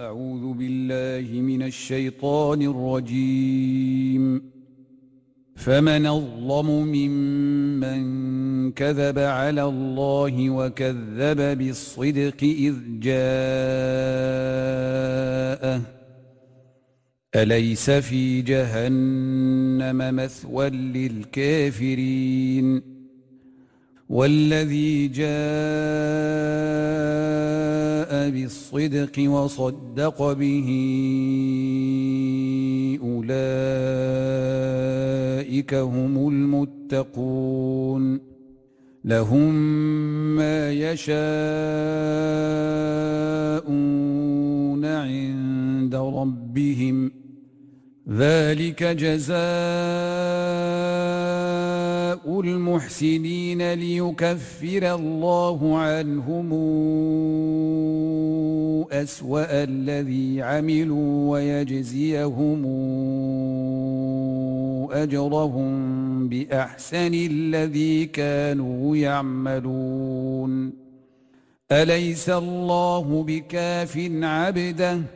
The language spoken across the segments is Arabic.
أعوذ بالله من الشيطان الرجيم. فمن الظلم ممن كذب على الله وكذب بالصدق إذ جاءه. أليس في جهنم مثوى للكافرين؟ والذي جاء بالصدق وصدق به أولئك هم المتقون لهم ما يشاءون عند ربهم ذلك جزاء المحسنين ليكفر الله عنهم أسوأ الذي عملوا ويجزيهم أجرهم بأحسن الذي كانوا يعملون. أليس الله بكاف عبده؟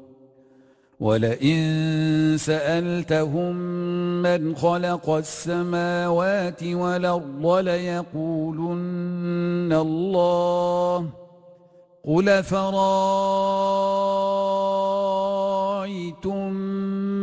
ولئن سألتهم من خلق السماوات والأرض ليقولن الله قل فرأيتم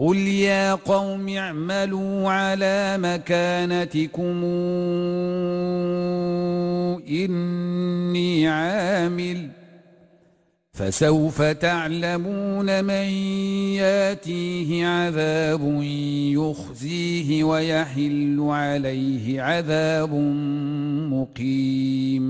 قل يا قوم اعملوا على مكانتكم إني عامل فسوف تعلمون من ياتيه عذاب يخزيه ويحل عليه عذاب مقيم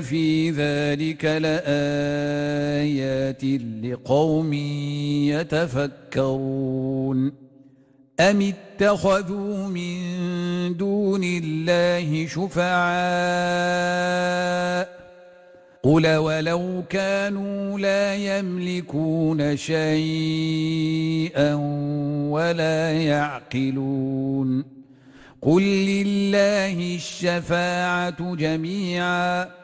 في ذلك لآيات لقوم يتفكرون أم اتخذوا من دون الله شفعاء قل ولو كانوا لا يملكون شيئا ولا يعقلون قل لله الشفاعة جميعا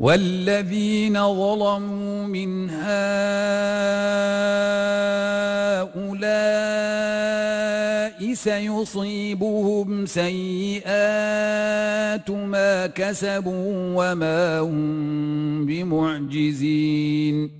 والذين ظلموا من هؤلاء سيصيبهم سيئات ما كسبوا وما هم بمعجزين.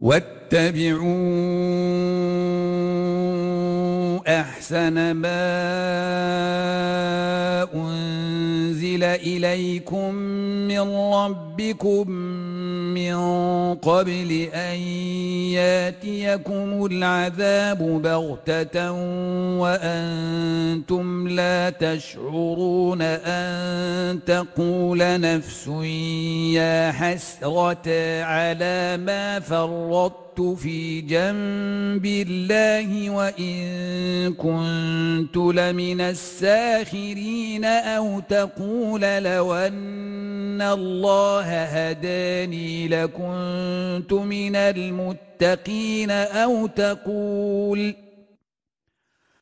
واتبعوا أحسن ما أنزل إليكم من ربكم من قبل أن ياتيكم العذاب بغتة وأنتم لا تشعرون أن تقول نفس يا حسرة على ما فرطت في جنب الله وإن كنت لمن الساخرين أو تقول لو أن الله هداني لكنت من المتقين أو تقول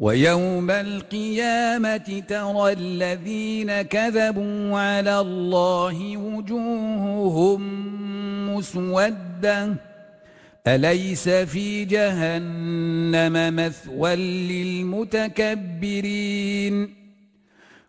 ويوم القيامة ترى الذين كذبوا على الله وجوههم مسودة. أليس في جهنم مثوى للمتكبرين؟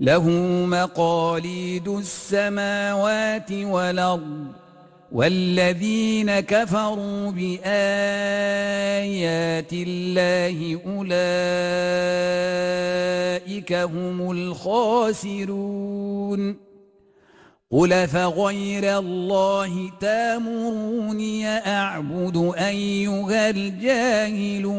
له مقاليد السماوات والأرض والذين كفروا بآيات الله أولئك هم الخاسرون. قل فغير الله تامروني أعبد أيها الجاهلون.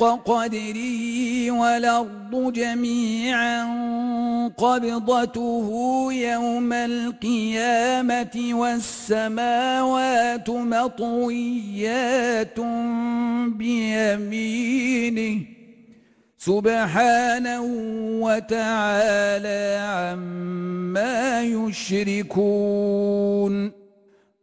حق قدره والأرض جميعا قبضته يوم القيامة والسماوات مطويات بيمينه سبحانه وتعالى عما يشركون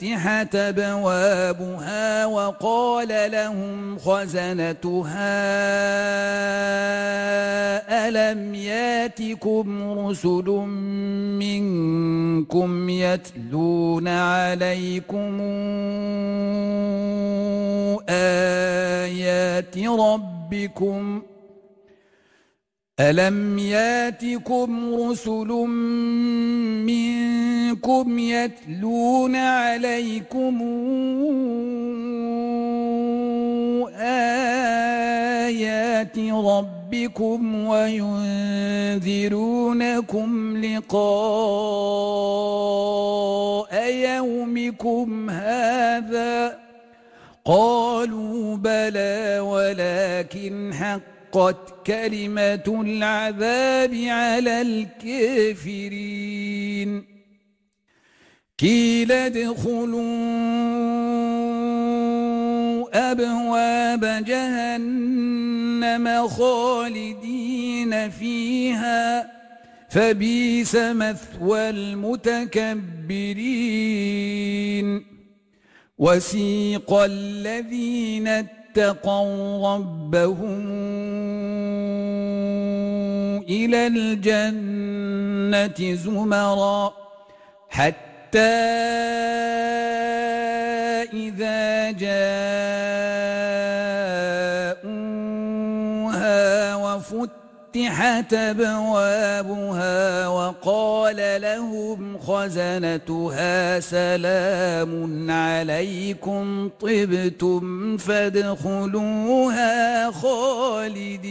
فتحت فتحت بوابها وقال لهم خزنتها ألم ياتكم رسل منكم يتلون عليكم آيات ربكم ۖ؟ ألم ياتكم رسل منكم يتلون عليكم آيات ربكم وينذرونكم لقاء يومكم هذا قالوا بلى ولكن حق حقت كلمة العذاب على الكافرين. كيل ادخلوا أبواب جهنم خالدين فيها. فبيس مثوى المتكبرين. وسيق الذين اتقوا ربهم إلى الجنة زمرا حتى إذا جاءوها فتحت أبوابها وقال لهم خزنتها سلام عليكم طبتم فادخلوها خالدين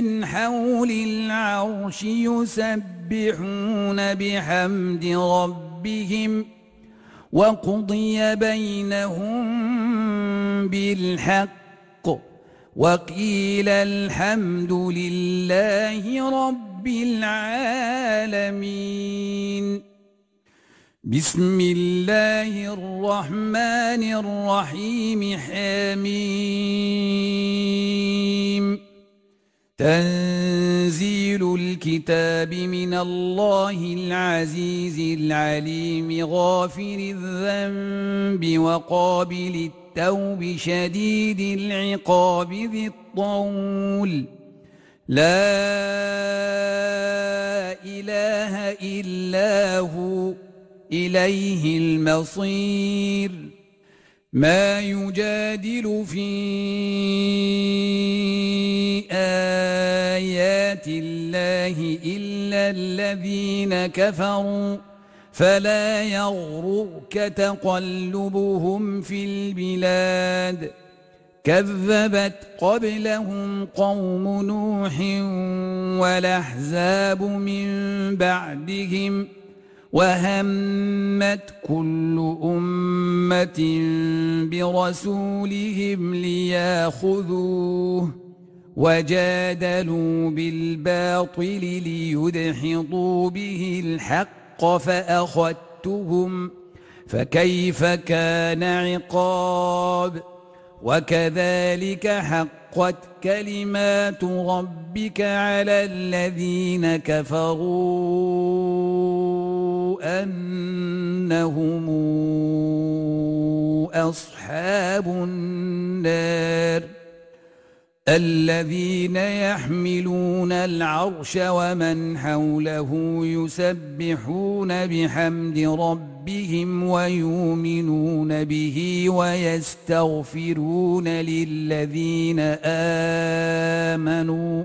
من حول العرش يسبحون بحمد ربهم وقضي بينهم بالحق وقيل الحمد لله رب العالمين. بسم الله الرحمن الرحيم حميم. تنزيل الكتاب من الله العزيز العليم غافر الذنب وقابل التوب شديد العقاب ذي الطول. لا إله إلا هو إليه المصير. ما يجادل في آيات الله إلا الذين كفروا فلا يغرك تقلبهم في البلاد كذبت قبلهم قوم نوح والأحزاب من بعدهم ۖ وهمت كل أمة برسولهم ليأخذوه وجادلوا بالباطل ليدحضوا به الحق فأخذتهم فكيف كان عقاب وكذلك حقت كلمات ربك على الذين كفروا أنهم أصحاب النار الذين يحملون العرش ومن حوله يسبحون بحمد ربهم ويؤمنون به ويستغفرون للذين آمنوا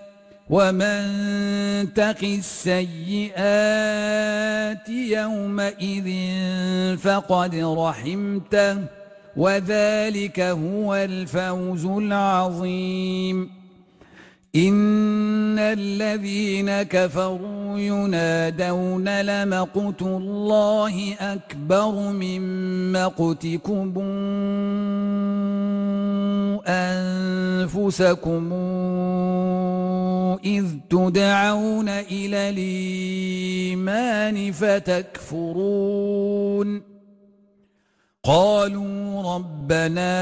ومن تق السيئات يومئذ فقد رحمته وذلك هو الفوز العظيم إن الذين كفروا ينادون لمقت الله أكبر من مقتكم أنفسكم إذ تدعون إلى الإيمان فتكفرون قالوا ربنا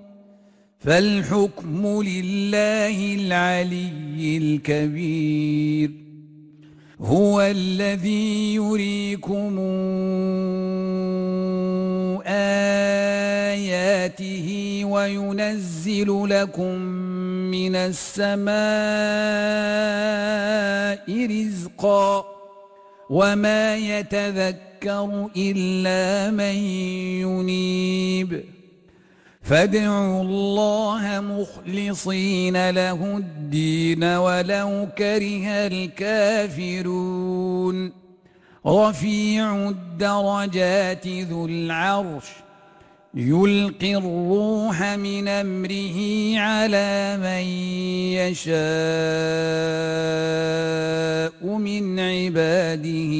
فالحكم لله العلي الكبير. هو الذي يريكم آياته وينزل لكم من السماء رزقا وما يتذكر إلا من ينيب. فادعوا الله مخلصين له الدين ولو كره الكافرون. رفيع الدرجات ذو العرش يلقي الروح من أمره على من يشاء من عباده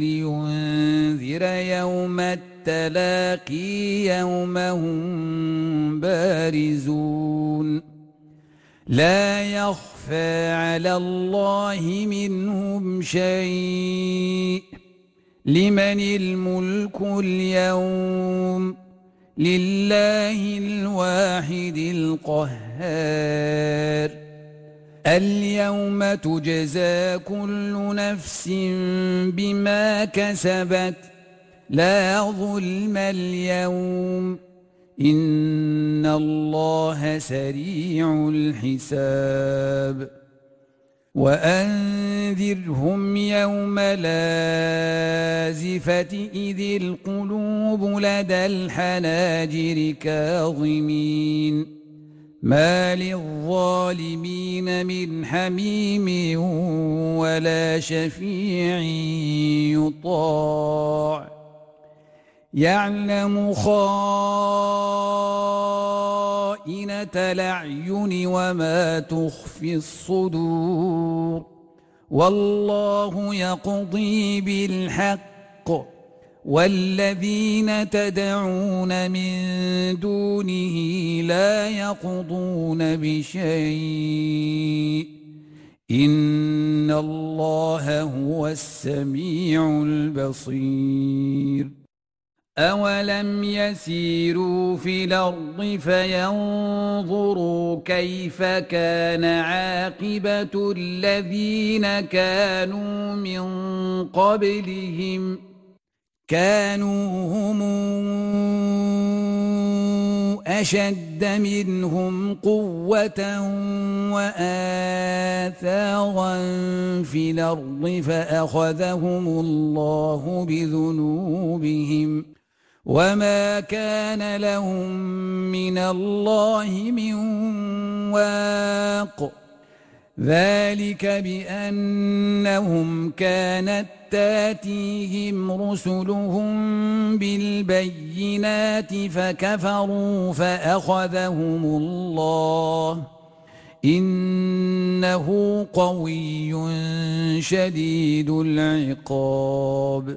لينذر يوم التلاقي يوم هم بارزون. لا يخفى على الله منهم شيء. لمن الملك اليوم؟ لله الواحد القهار. اليوم تجزى كل نفس بما كسبت. لا ظلم اليوم. إن الله سريع الحساب. وأنذرهم يوم لازفة إذ القلوب لدى الحناجر كاظمين. ما للظالمين من حميم ولا شفيع يطاع. يعلم خائنة الأعين وما تخفي الصدور والله يقضي بالحق والذين تدعون من دونه لا يقضون بشيء إن الله هو السميع البصير أولم يسيروا في الأرض فينظروا كيف كان عاقبة الذين كانوا من قبلهم كانوا هم أشد منهم قوة وآثارا في الأرض فأخذهم الله بذنوبهم وما كان لهم من الله من واق ذلك بأنهم كانت تاتيهم رسلهم بالبينات فكفروا فأخذهم الله إنه قوي شديد العقاب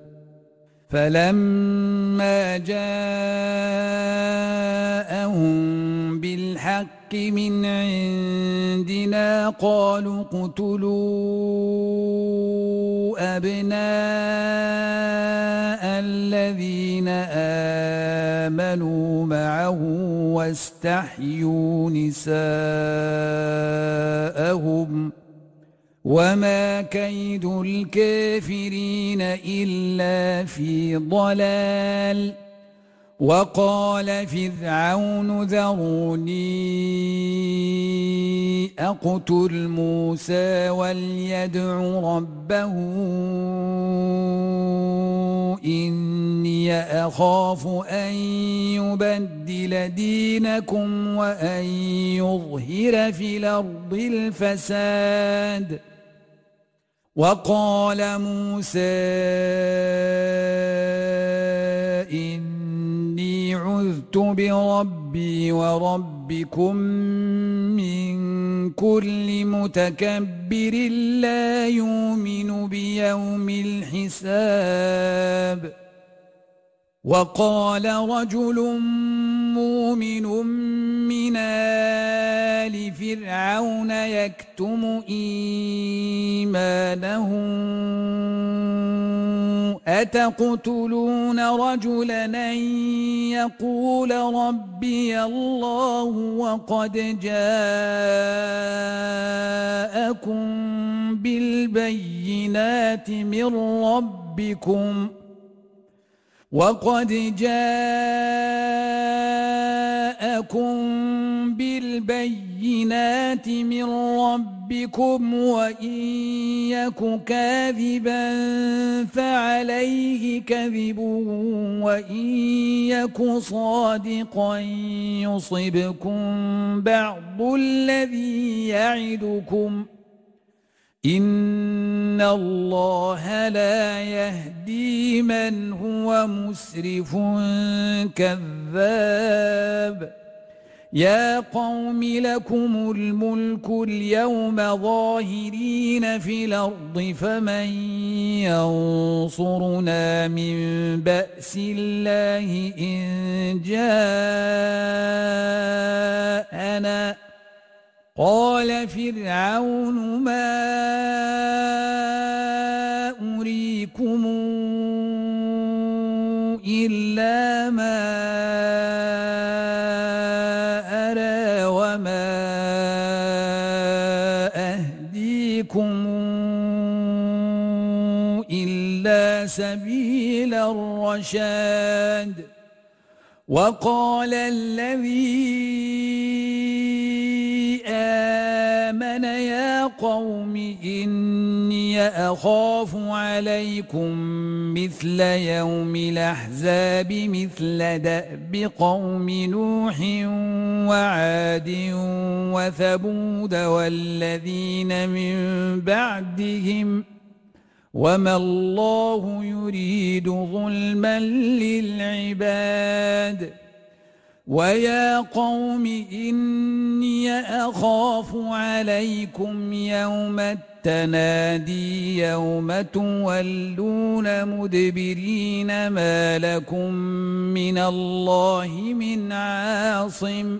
فلما جاءهم بالحق الحق من عندنا قالوا اقتلوا أبناء الذين آمنوا معه واستحيوا نساءهم وما كيد الكافرين إلا في ضلال وقال فرعون ذروني أقتل موسى وليدع ربه إني أخاف أن يبدل دينكم وأن يظهر في الأرض الفساد وقال موسى إن عذت بربي وربكم من كل متكبر لا يؤمن بيوم الحساب. وقال رجل مؤمن من فرعون يكتم إيمانه. أتقتلون رجلا أن يقول ربي الله وقد جاءكم بالبينات من ربكم ۖ وقد جاءكم بالبينات من ربكم وإن يك كاذبا فعليه كذب وإن يك صادقا يصبكم بعض الذي يعدكم ۖ إن الله لا يهدي من هو مسرف كذاب يا قوم لكم الملك اليوم ظاهرين في الأرض فمن ينصرنا من بأس الله إن جاءنا؟ قال فرعون ما أريكم إلا ما سبيل الرشاد وقال الذي آمن يا قوم إني أخاف عليكم مثل يوم الأحزاب مثل دأب قوم نوح وعاد وثبود والذين من بعدهم وما الله يريد ظلما للعباد ويا قوم إني أخاف عليكم يوم التنادي يوم تولون مدبرين ما لكم من الله من عاصم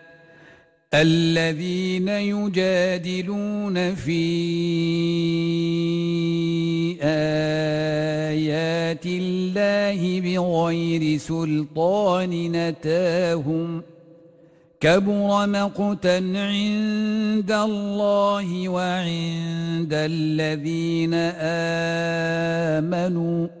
الذين يجادلون في آيات الله بغير سلطان نتاهم كبر مقتا عند الله وعند الذين آمنوا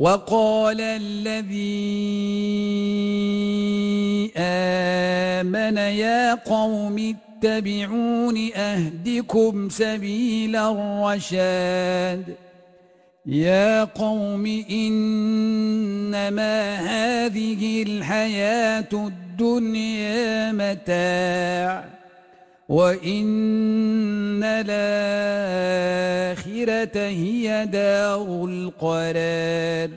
وقال الذي آمن يا قوم اتبعون أهدكم سبيل الرشاد. يا قوم إنما هذه الحياة الدنيا متاع. وإن الآخرة هي دار القرار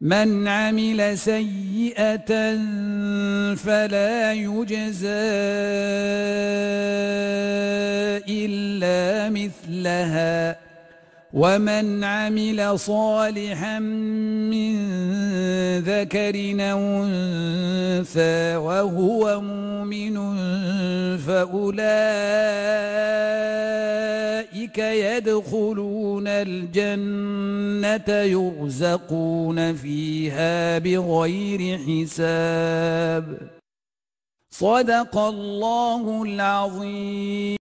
من عمل سيئة فلا يجزى إلا مثلها ومن عمل صالحا من ذكر أنثى وهو مؤمن فأولئك يدخلون الجنة يرزقون فيها بغير حساب. صدق الله العظيم.